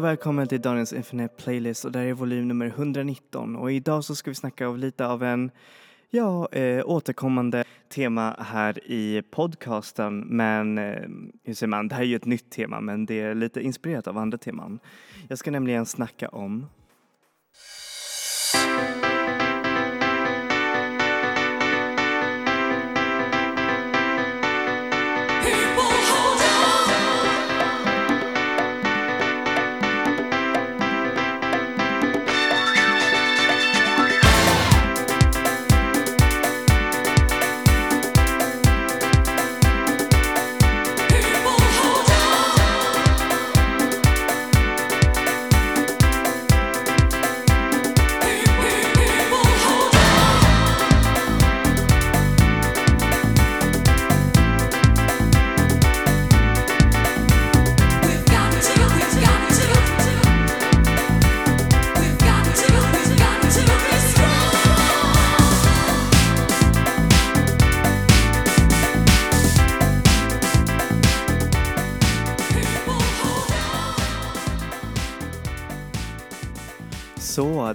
Och välkommen till Daniels Infinite Playlist och det här är volym nummer 119 och idag så ska vi snacka av lite av en ja, eh, återkommande tema här i podcasten. Men eh, hur säger man, det här är ju ett nytt tema men det är lite inspirerat av andra teman. Jag ska nämligen snacka om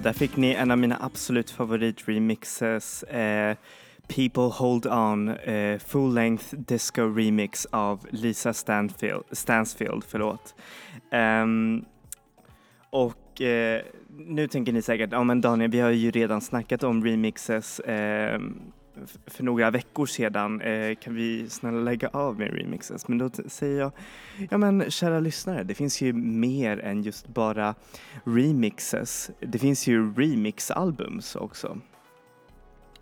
där fick ni en av mina absolut favoritremixes. Eh, People Hold On, eh, full length disco remix av Lisa Stanfield, Stansfield. Förlåt. Um, och eh, nu tänker ni säkert, ja men Daniel, vi har ju redan snackat om remixes ehm, för några veckor sedan. Eh, kan vi snälla lägga av med remixes? Men då säger jag, ja men kära lyssnare, det finns ju mer än just bara remixes. Det finns ju remixalbums också.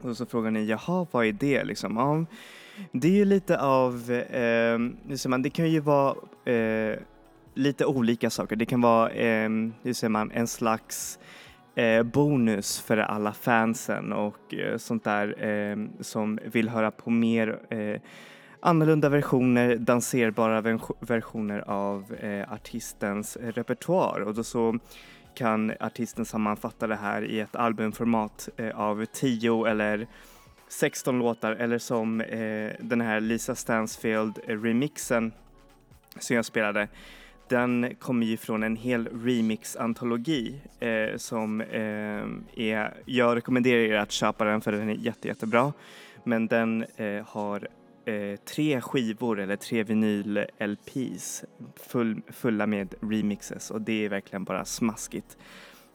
Och så frågar ni, jaha, vad är det liksom? Ja, det är ju lite av, eh, hur säger man, det kan ju vara eh, lite olika saker. Det kan vara, eh, hur säger man, en slags eh, bonus för alla fansen och eh, sånt där eh, som vill höra på mer eh, annorlunda versioner, danserbara versioner av eh, artistens repertoar. Och då så kan artisten sammanfatta det här i ett albumformat eh, av 10 eller 16 låtar eller som eh, den här Lisa Stansfield remixen som jag spelade den kommer ju från en hel remix-antologi eh, som eh, är, jag rekommenderar er att köpa den för den är jätte, jättebra. Men den eh, har eh, tre skivor eller tre vinyl-LPs full, fulla med remixes och det är verkligen bara smaskigt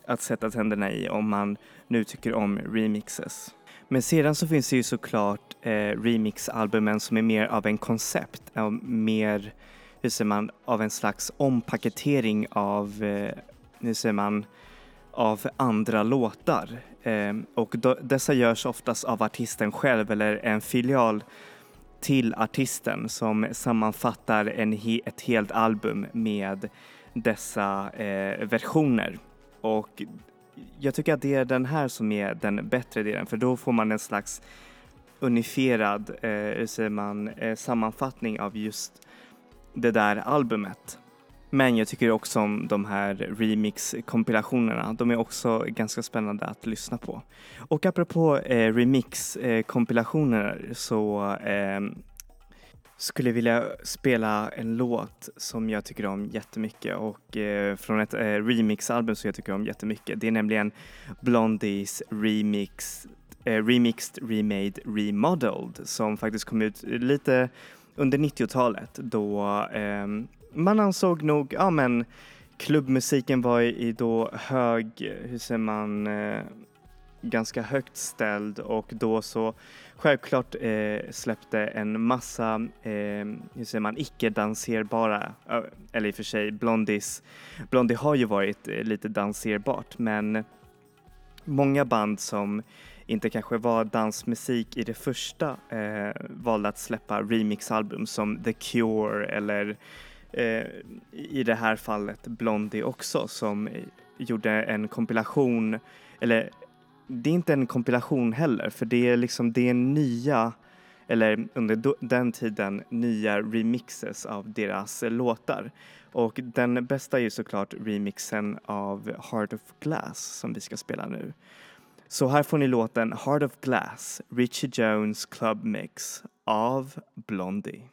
att sätta tänderna i om man nu tycker om remixes. Men sedan så finns det ju såklart eh, remixalbumen som är mer av en koncept, mer, hur säger man, av en slags ompaketering av, eh, hur säger man, av andra låtar. Eh, och då, dessa görs oftast av artisten själv eller en filial till artisten som sammanfattar en he- ett helt album med dessa eh, versioner. Och jag tycker att det är den här som är den bättre delen för då får man en slags unifierad eh, hur säger man, eh, sammanfattning av just det där albumet. Men jag tycker också om de här remix-kompilationerna. De är också ganska spännande att lyssna på. Och apropå eh, remix-kompilationer så eh, skulle jag vilja spela en låt som jag tycker om jättemycket och eh, från ett eh, remixalbum som jag tycker om jättemycket. Det är nämligen Blondies remix, eh, remixed, remade, remodeled som faktiskt kom ut lite under 90-talet då eh, man ansåg nog, ja men klubbmusiken var i då hög, hur säger man, eh, ganska högt ställd och då så självklart eh, släppte en massa, eh, hur säger man, icke-danserbara, eller i och för sig Blondies, Blondie har ju varit eh, lite danserbart men många band som inte kanske var dansmusik i det första eh, valde att släppa remixalbum som The Cure eller eh, i det här fallet Blondie också som gjorde en kompilation eller det är inte en kompilation heller för det är liksom det är nya eller under do- den tiden nya remixes av deras eh, låtar. Och den bästa är ju såklart remixen av Heart of Glass som vi ska spela nu. Så här får ni låten Heart of Glass, Richie Jones Club Mix av Blondie.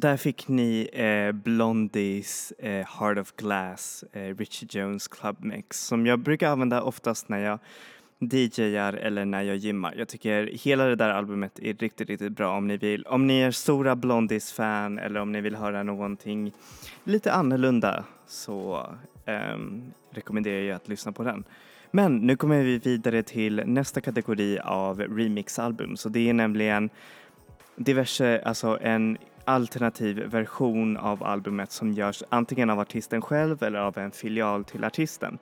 Där fick ni eh, Blondies eh, Heart of Glass, eh, Richie Jones Club Mix som jag brukar använda oftast när jag DJar eller när jag gymmar. Jag tycker hela det där albumet är riktigt, riktigt bra om ni vill. Om ni är stora Blondies-fan eller om ni vill höra någonting lite annorlunda så ehm, rekommenderar jag att lyssna på den. Men nu kommer vi vidare till nästa kategori av remixalbum. Så det är nämligen diverse, alltså en alternativ version av albumet som görs antingen av artisten själv eller av en filial till artisten.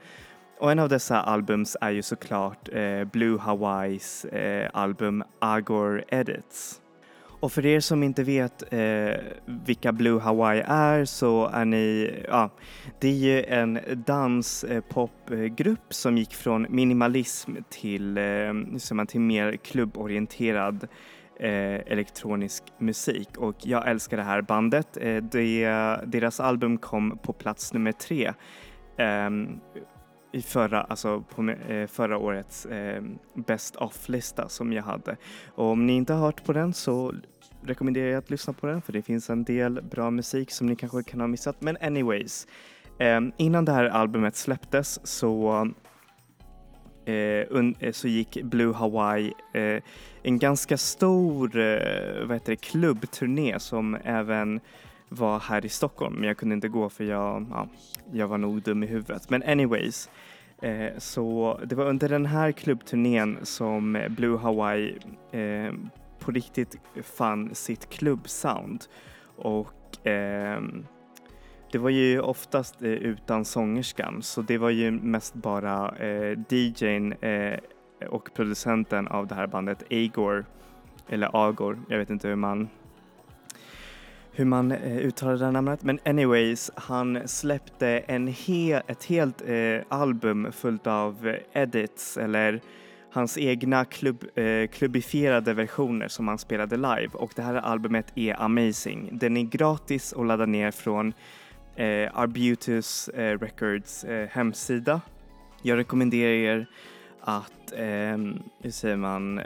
Och en av dessa albums är ju såklart eh, Blue Hawaiis eh, album Agor Edits. Och för er som inte vet eh, vilka Blue Hawaii är så är ni, ja, det är ju en danspopgrupp eh, som gick från minimalism till, eh, hur man, till mer klubborienterad eh, elektronisk musik och jag älskar det här bandet. Eh, det, deras album kom på plats nummer tre eh, i förra, alltså på eh, förra årets eh, Best of-lista som jag hade. Och om ni inte har hört på den så rekommenderar jag att lyssna på den för det finns en del bra musik som ni kanske kan ha missat. Men anyways, eh, innan det här albumet släpptes så Eh, eh, så gick Blue Hawaii eh, en ganska stor eh, vad heter det, klubbturné som även var här i Stockholm men jag kunde inte gå för jag, ja, jag var nog dum i huvudet. Men anyways, eh, så det var under den här klubbturnén som Blue Hawaii eh, på riktigt fann sitt klubbsound och ehm, det var ju oftast eh, utan sångerskan så det var ju mest bara eh, DJn eh, och producenten av det här bandet Agor, eller Agor, jag vet inte hur man hur man eh, uttalar det här namnet. Men anyways, han släppte en he ett helt eh, album fullt av edits eller hans egna klubb, eh, klubbifierade versioner som han spelade live och det här albumet är amazing. Den är gratis att ladda ner från eh, Arbutus eh, Records eh, hemsida. Jag rekommenderar er att, eh, hur säger man,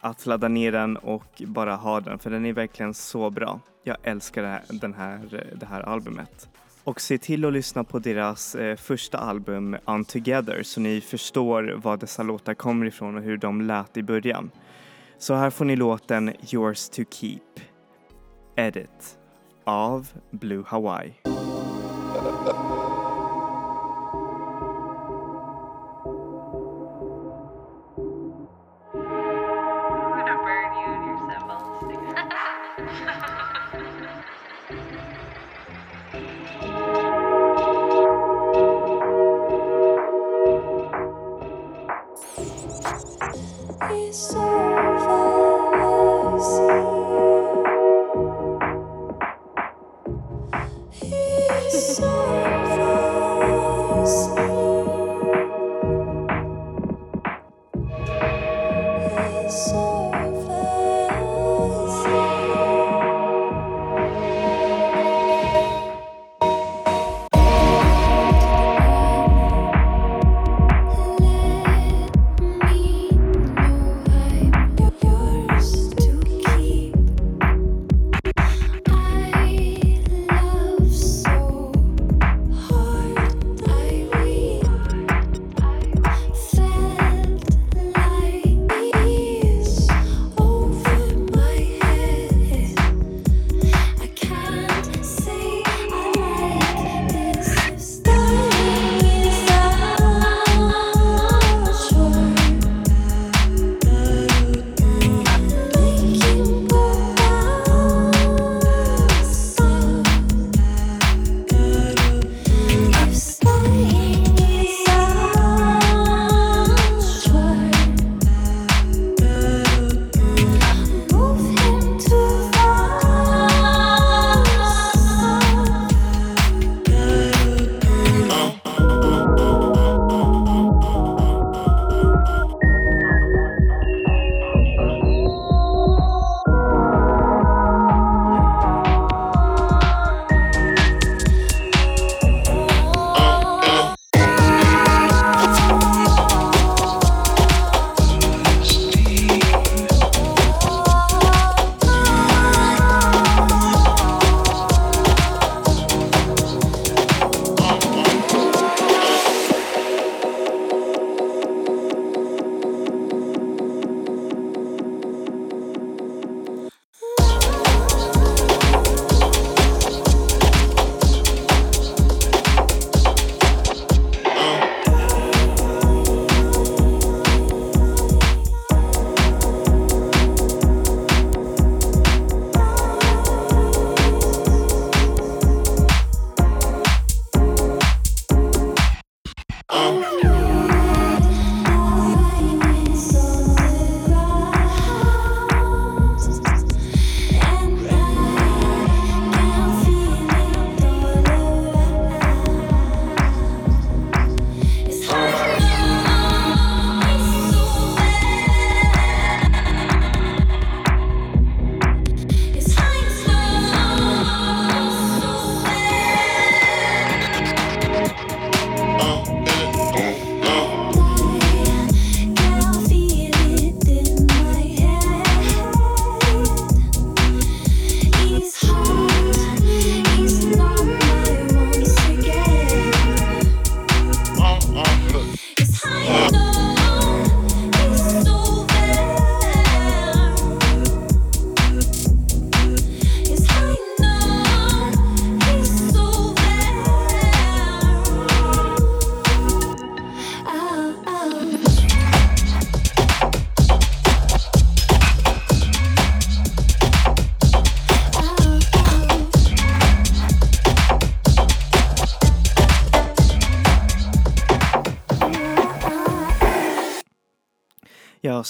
att ladda ner den och bara ha den för den är verkligen så bra. Jag älskar det här, den här, det här albumet. Och se till att lyssna på deras eh, första album On Together så ni förstår var dessa låtar kommer ifrån och hur de lät i början. Så här får ni låten Yours to Keep, Edit, av Blue Hawaii. うん。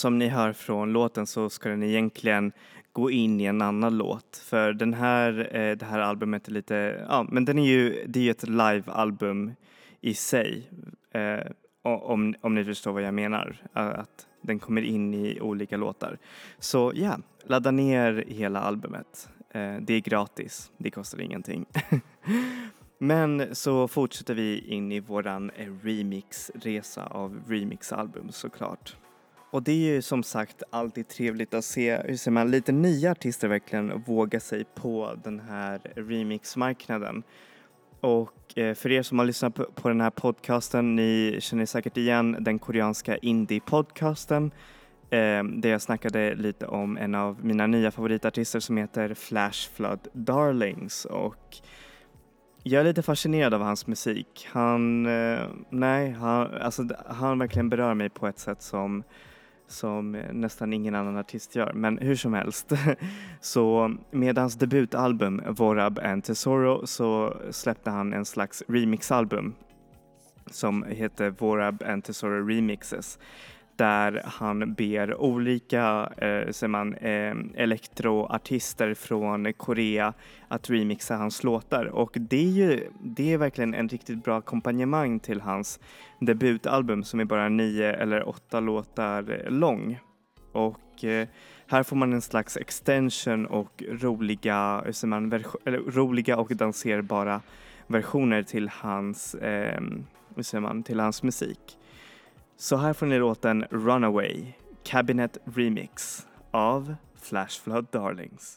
Som ni hör från låten så ska den egentligen gå in i en annan låt. För den här, eh, det här albumet är lite, ja men den är ju, det är ju ett live-album i sig. Eh, om, om ni förstår vad jag menar. Att den kommer in i olika låtar. Så ja, ladda ner hela albumet. Eh, det är gratis, det kostar ingenting. Men så fortsätter vi in i våran remixresa av remixalbum såklart. Och det är ju som sagt alltid trevligt att se hur ser man lite nya artister verkligen våga sig på den här remixmarknaden. Och eh, för er som har lyssnat på den här podcasten, ni känner säkert igen den koreanska indie-podcasten eh, där jag snackade lite om en av mina nya favoritartister som heter Flash Flood Darlings och jag är lite fascinerad av hans musik. Han, eh, nej, han, alltså, han verkligen berör mig på ett sätt som som eh, nästan ingen annan artist gör. Men hur som helst, så med hans debutalbum Vorab and Tesoro så släppte han en slags remixalbum som heter Vorab and Tesoro Remixes där han ber olika eh, man, eh, elektroartister från Korea att remixa hans låtar och det är ju det är verkligen en riktigt bra ackompanjemang till hans debutalbum som är bara nio eller åtta låtar lång. Och eh, här får man en slags extension och roliga, eh, man, eller, roliga och danserbara versioner till hans, eh, man, till hans musik. Så här får ni låten Runaway Cabinet Remix av Flash Flood Darlings.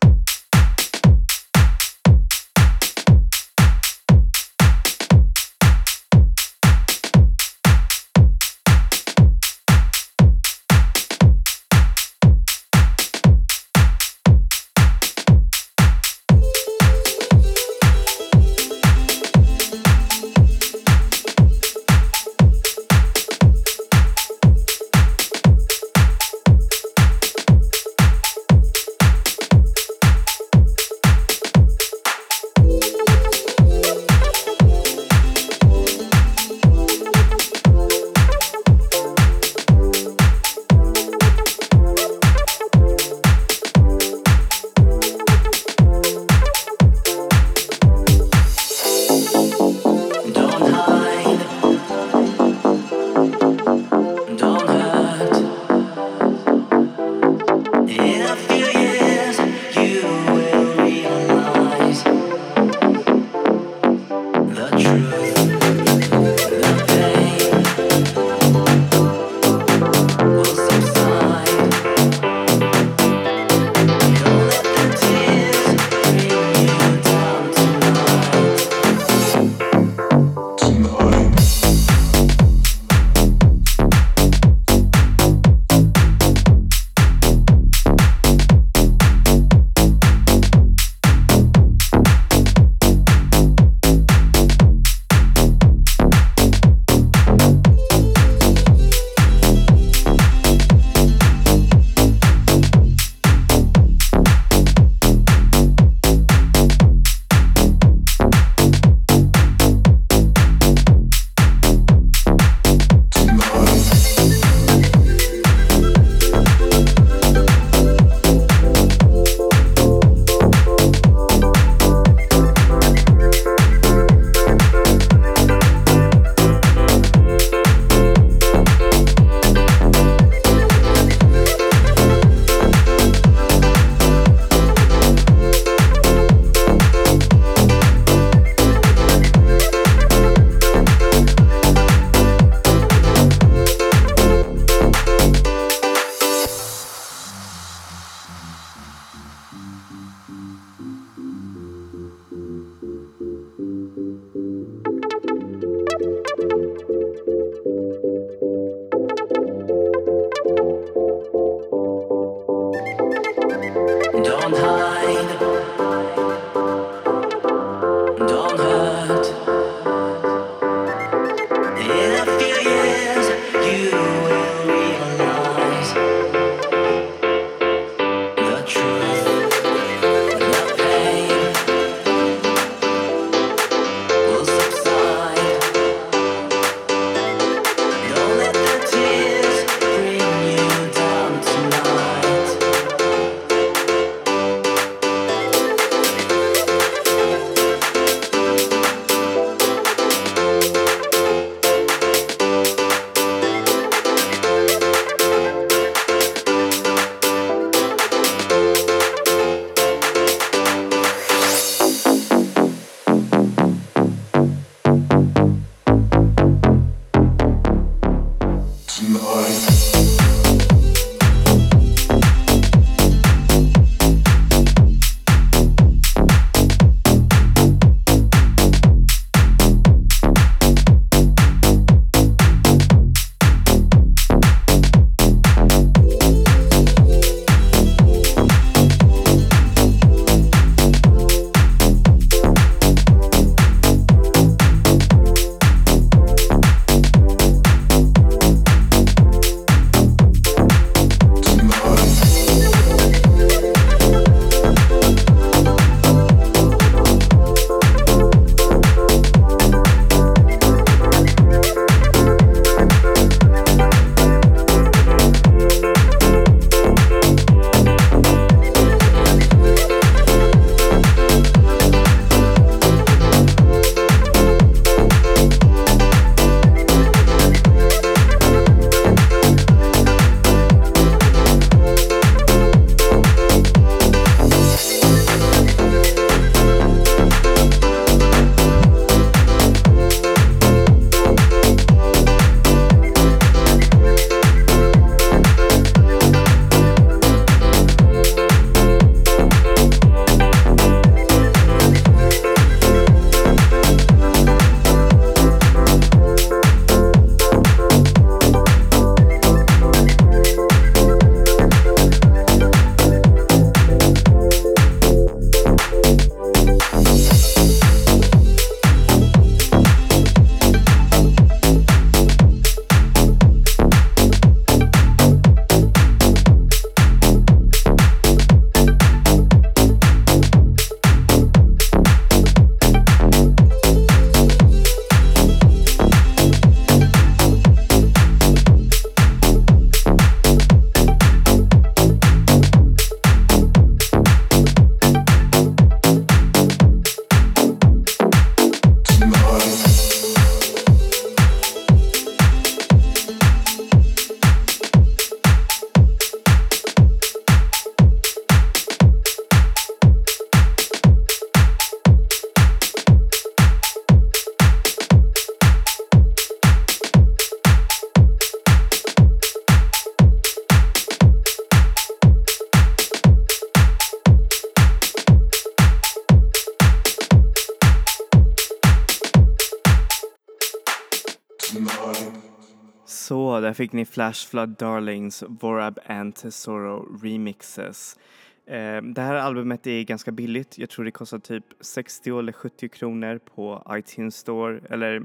Där fick ni Flash Flood Darlings, Vorab and Tesoro remixes. Ehm, det här albumet är ganska billigt. Jag tror det kostar typ 60 eller 70 kronor på iTunes Store. Eller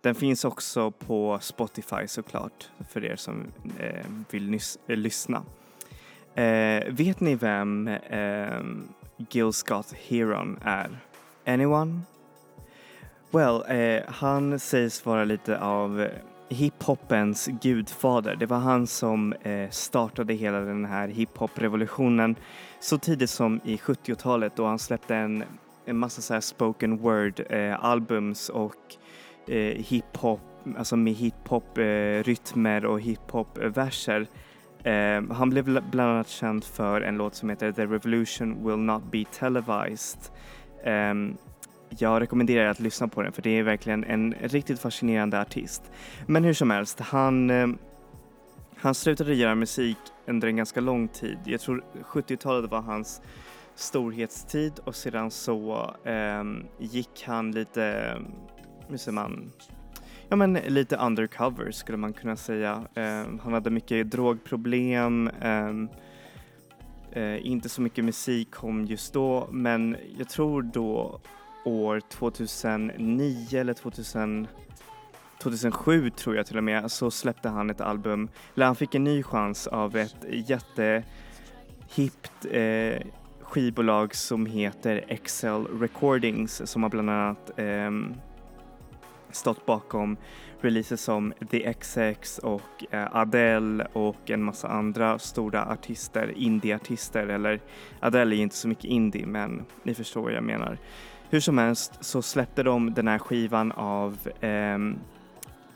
den finns också på Spotify såklart för er som ehm, vill eh, lyssna. Ehm, vet ni vem Gil Scott Heron är? Anyone? Well, eh, han sägs vara lite av hiphopens gudfader. Det var han som eh, startade hela den här hiphop-revolutionen så tidigt som i 70-talet då han släppte en, en massa så här spoken word-albums eh, och eh, hiphop, alltså med hiphop-rytmer eh, och hiphop-verser. Eh, eh, han blev bland annat känd för en låt som heter The Revolution Will Not Be Televised. Ehm, jag rekommenderar att lyssna på den för det är verkligen en riktigt fascinerande artist. Men hur som helst, han, eh, han slutade göra musik under en ganska lång tid. Jag tror 70-talet var hans storhetstid och sedan så eh, gick han lite, hur säger man, ja men lite undercover skulle man kunna säga. Eh, han hade mycket drogproblem, ehm, eh, inte så mycket musik kom just då men jag tror då år 2009 eller 2000, 2007 tror jag till och med så släppte han ett album, eller han fick en ny chans av ett jättehippt eh, skivbolag som heter Excel Recordings som har bland annat eh, stått bakom releaser som The XX och eh, Adele och en massa andra stora artister, indieartister eller Adele är inte så mycket indie men ni förstår vad jag menar. Hur som helst så släppte de den här skivan av um,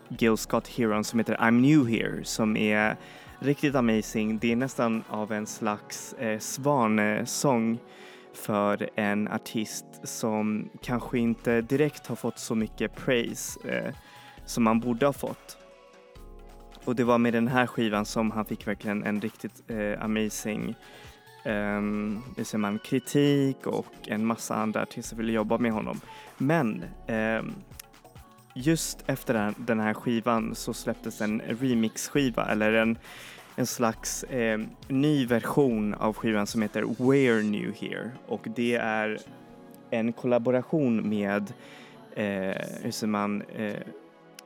Gil Scott Heron som heter I'm New Here som är riktigt amazing. Det är nästan av en slags eh, svanesång för en artist som kanske inte direkt har fått så mycket praise eh, som man borde ha fått. Och det var med den här skivan som han fick verkligen en riktigt eh, amazing Ehm, um, hur man, kritik och en massa andra artister ville jobba med honom. Men ehm, just efter den- den här skivan så släpptes en remixskiva eller en, en slags eh, ny version av skivan som heter We're New Here och det är en kollaboration med eh, hur säger man, eh,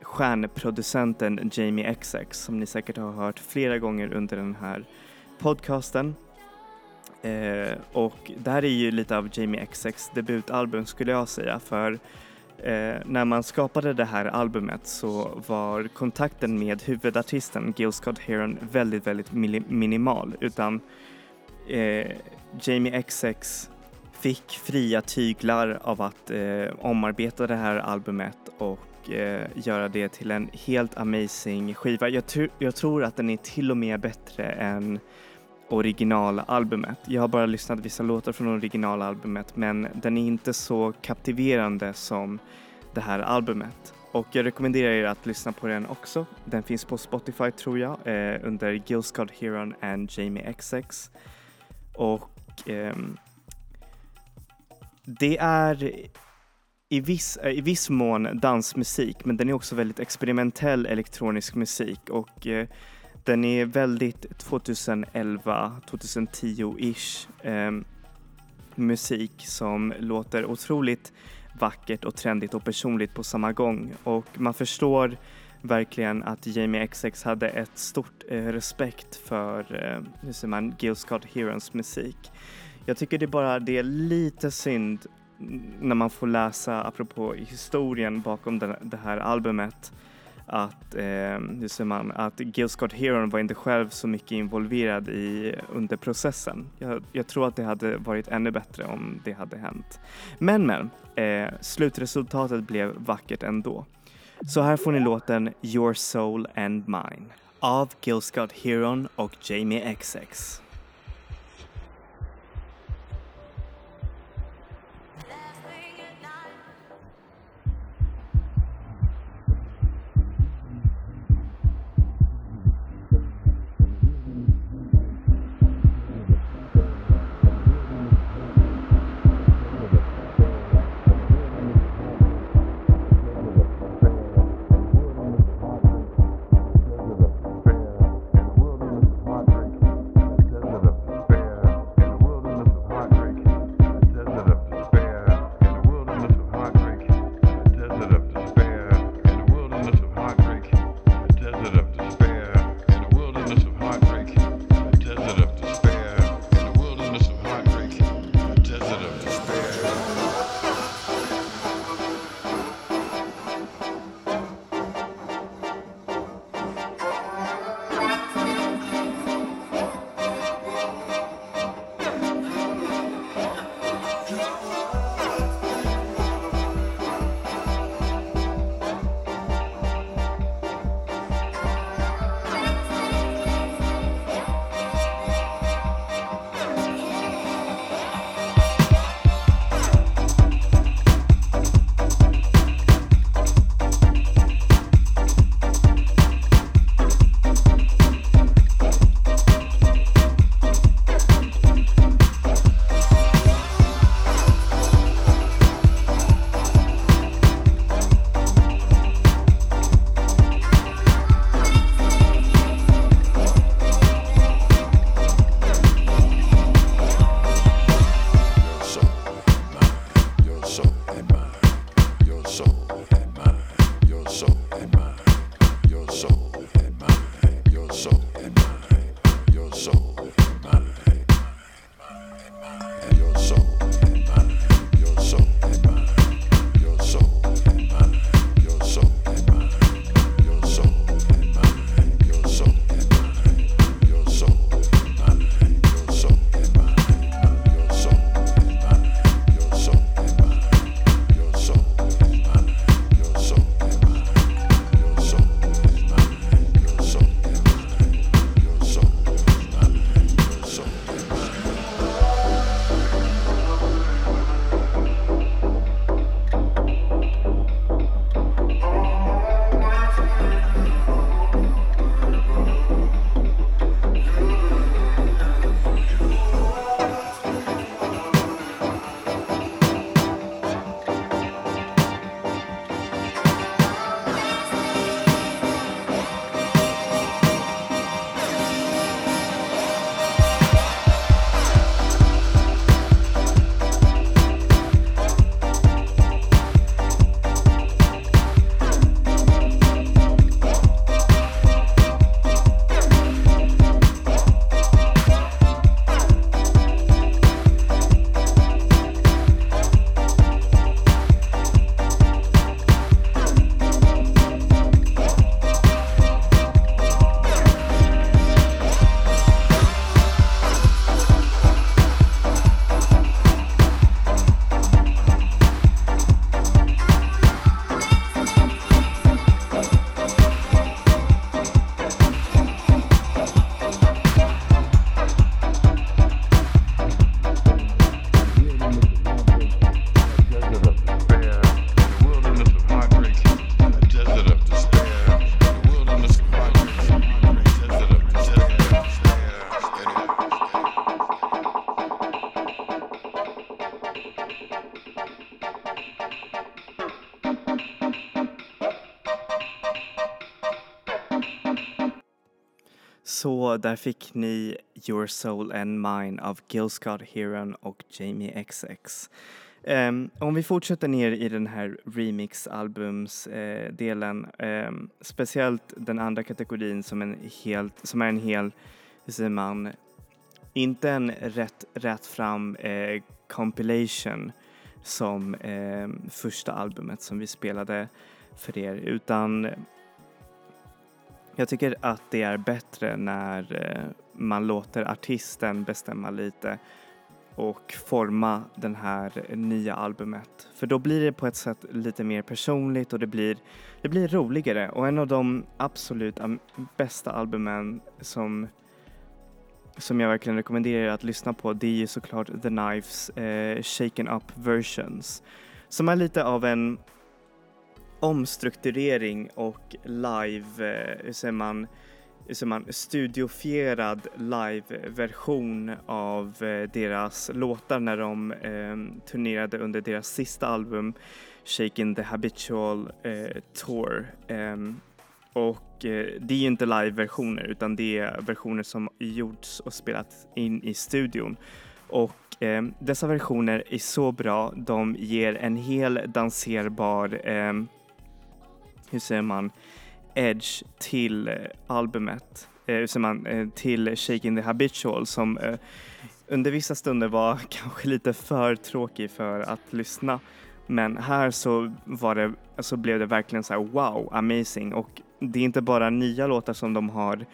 stjärnproducenten Jamie XX som ni säkert har hört flera gånger under den här podcasten. Eh, och det här är ju lite av Jamie XX debutalbum skulle jag säga för eh, när man skapade det här albumet så var kontakten med huvudartisten Gil Scott Heron väldigt, väldigt minimal utan eh, Jamie XX fick fria tyglar av att eh, omarbeta det här albumet och eh, göra det till en helt amazing skiva. Jag, jag tror att den är till och med bättre än originalalbumet. Jag har bara lyssnat vissa låtar från originalalbumet men den är inte så kaptiverande som det här albumet. Och jag rekommenderar er att lyssna på den också. Den finns på Spotify tror jag eh, under Gil Scott Heron and Jamie XX. Och eh, det är i viss, eh, i viss mån dansmusik men den är också väldigt experimentell elektronisk musik och eh, den är väldigt 2011-2010-ish eh, musik som låter otroligt vackert och trendigt och personligt på samma gång och man förstår verkligen att Jamie XX hade ett stort eh, respekt för eh, hur säger man, Gil Scott Herons musik. Jag tycker det bara det är lite synd när man får läsa, apropå historien bakom den, det här albumet, att, eh, hur säger man, att Gil Scott Heron var inte själv så mycket involverad i under processen. Jag, jag tror att det hade varit ännu bättre om det hade hänt. Men men, eh, slutresultatet blev vackert ändå. Så här får ni låten Your Soul and Mine av Gil Scott Heron och Jamie XX. Så där fick ni Your Soul and Mine av Gil Scott Heron och Jamie XX. Um, ehm, om vi fortsätter ner i den här remix-albums-delen, eh, ehm, speciellt den andra kategorin som, en helt, som är en hel, hur säger man, inte en rätt, rätt fram eh, compilation som eh, första albumet som vi spelade för er, utan jag tycker att det är bättre när eh, man låter artisten bestämma lite och forma den här nya albumet. För då blir det på ett sätt lite mer personligt och det blir, det blir roligare. Och en av de absolut bästa albumen som, som jag verkligen rekommenderar att lyssna på det är ju såklart The Knives eh, Shaken Up Versions. Som är lite av en omstrukturering och live, eh, hur säger man, hur säger man, studiofierad live-version av eh, deras låtar när de eh, turnerade under deras sista album Shaking the Habitual eh, Tour. Eh, och eh, det är ju inte live-versioner utan det är versioner som gjorts och spelats in i studion. Och eh, dessa versioner är så bra, de ger en hel danserbar, eh, hur säger man, edge till eh, albumet. Eh, hur säger man, eh, till Shaking the Habitual som eh, under vissa stunder var kanske lite för tråkig för att lyssna. Men här så var det, så blev det verkligen så här wow, amazing och det är inte bara nya låtar som de har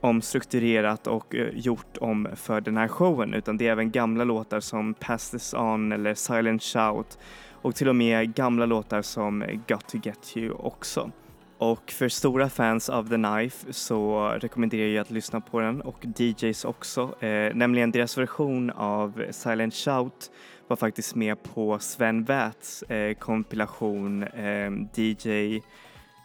omstrukturerat och eh, gjort om för den här showen utan det är även gamla låtar som Pass This On eller Silent Shout och till och med gamla låtar som Got To Get You också. Och för stora fans av The Knife så rekommenderar jag att lyssna på den och DJs också. Eh, nämligen deras version av Silent Shout var faktiskt med på Sven Väths eh, kompilation eh, DJ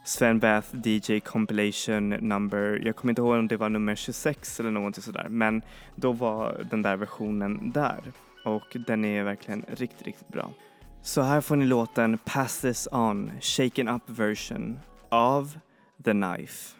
Sven Bath DJ Compilation number, jag kommer inte ihåg om det var nummer 26 eller någonting sådär, men då var den där versionen där och den är verkligen riktigt, riktigt bra. Så här får ni låten Pass This On, Shaken Up version av The Knife.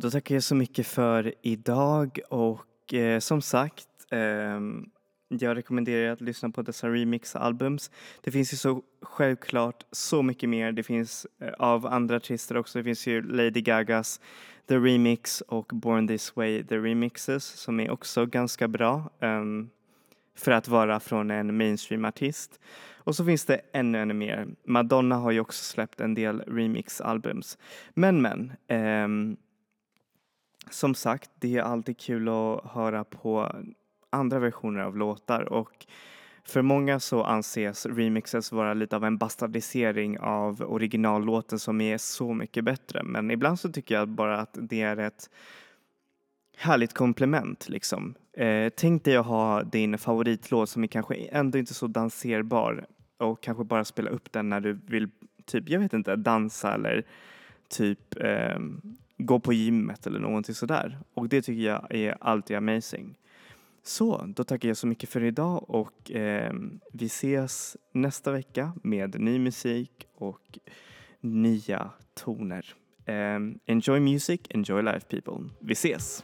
Då tackar jag så mycket för idag och eh, som sagt eh, jag rekommenderar att lyssna på dessa remix-albums. Det finns ju så självklart så mycket mer. Det finns eh, av andra artister också. Det finns ju Lady Gagas The Remix och Born This Way The Remixes som är också ganska bra ehm, för att vara från en mainstream-artist. Och så finns det ännu, ännu mer. Madonna har ju också släppt en del remix-albums. Men, men. Ehm, som sagt, det är alltid kul att höra på andra versioner av låtar och för många så anses remixes vara lite av en bastardisering av originallåten som är så mycket bättre. Men ibland så tycker jag bara att det är ett härligt komplement liksom. Eh, tänk dig att ha din favoritlåt som är kanske ändå inte så danserbar och kanske bara spela upp den när du vill, typ, jag vet inte, dansa eller typ eh, gå på gymmet eller någonting sådär. Och det tycker jag är alltid amazing. Så, då tackar jag så mycket för idag och eh, vi ses nästa vecka med ny musik och nya toner. Eh, enjoy music, enjoy life people. Vi ses!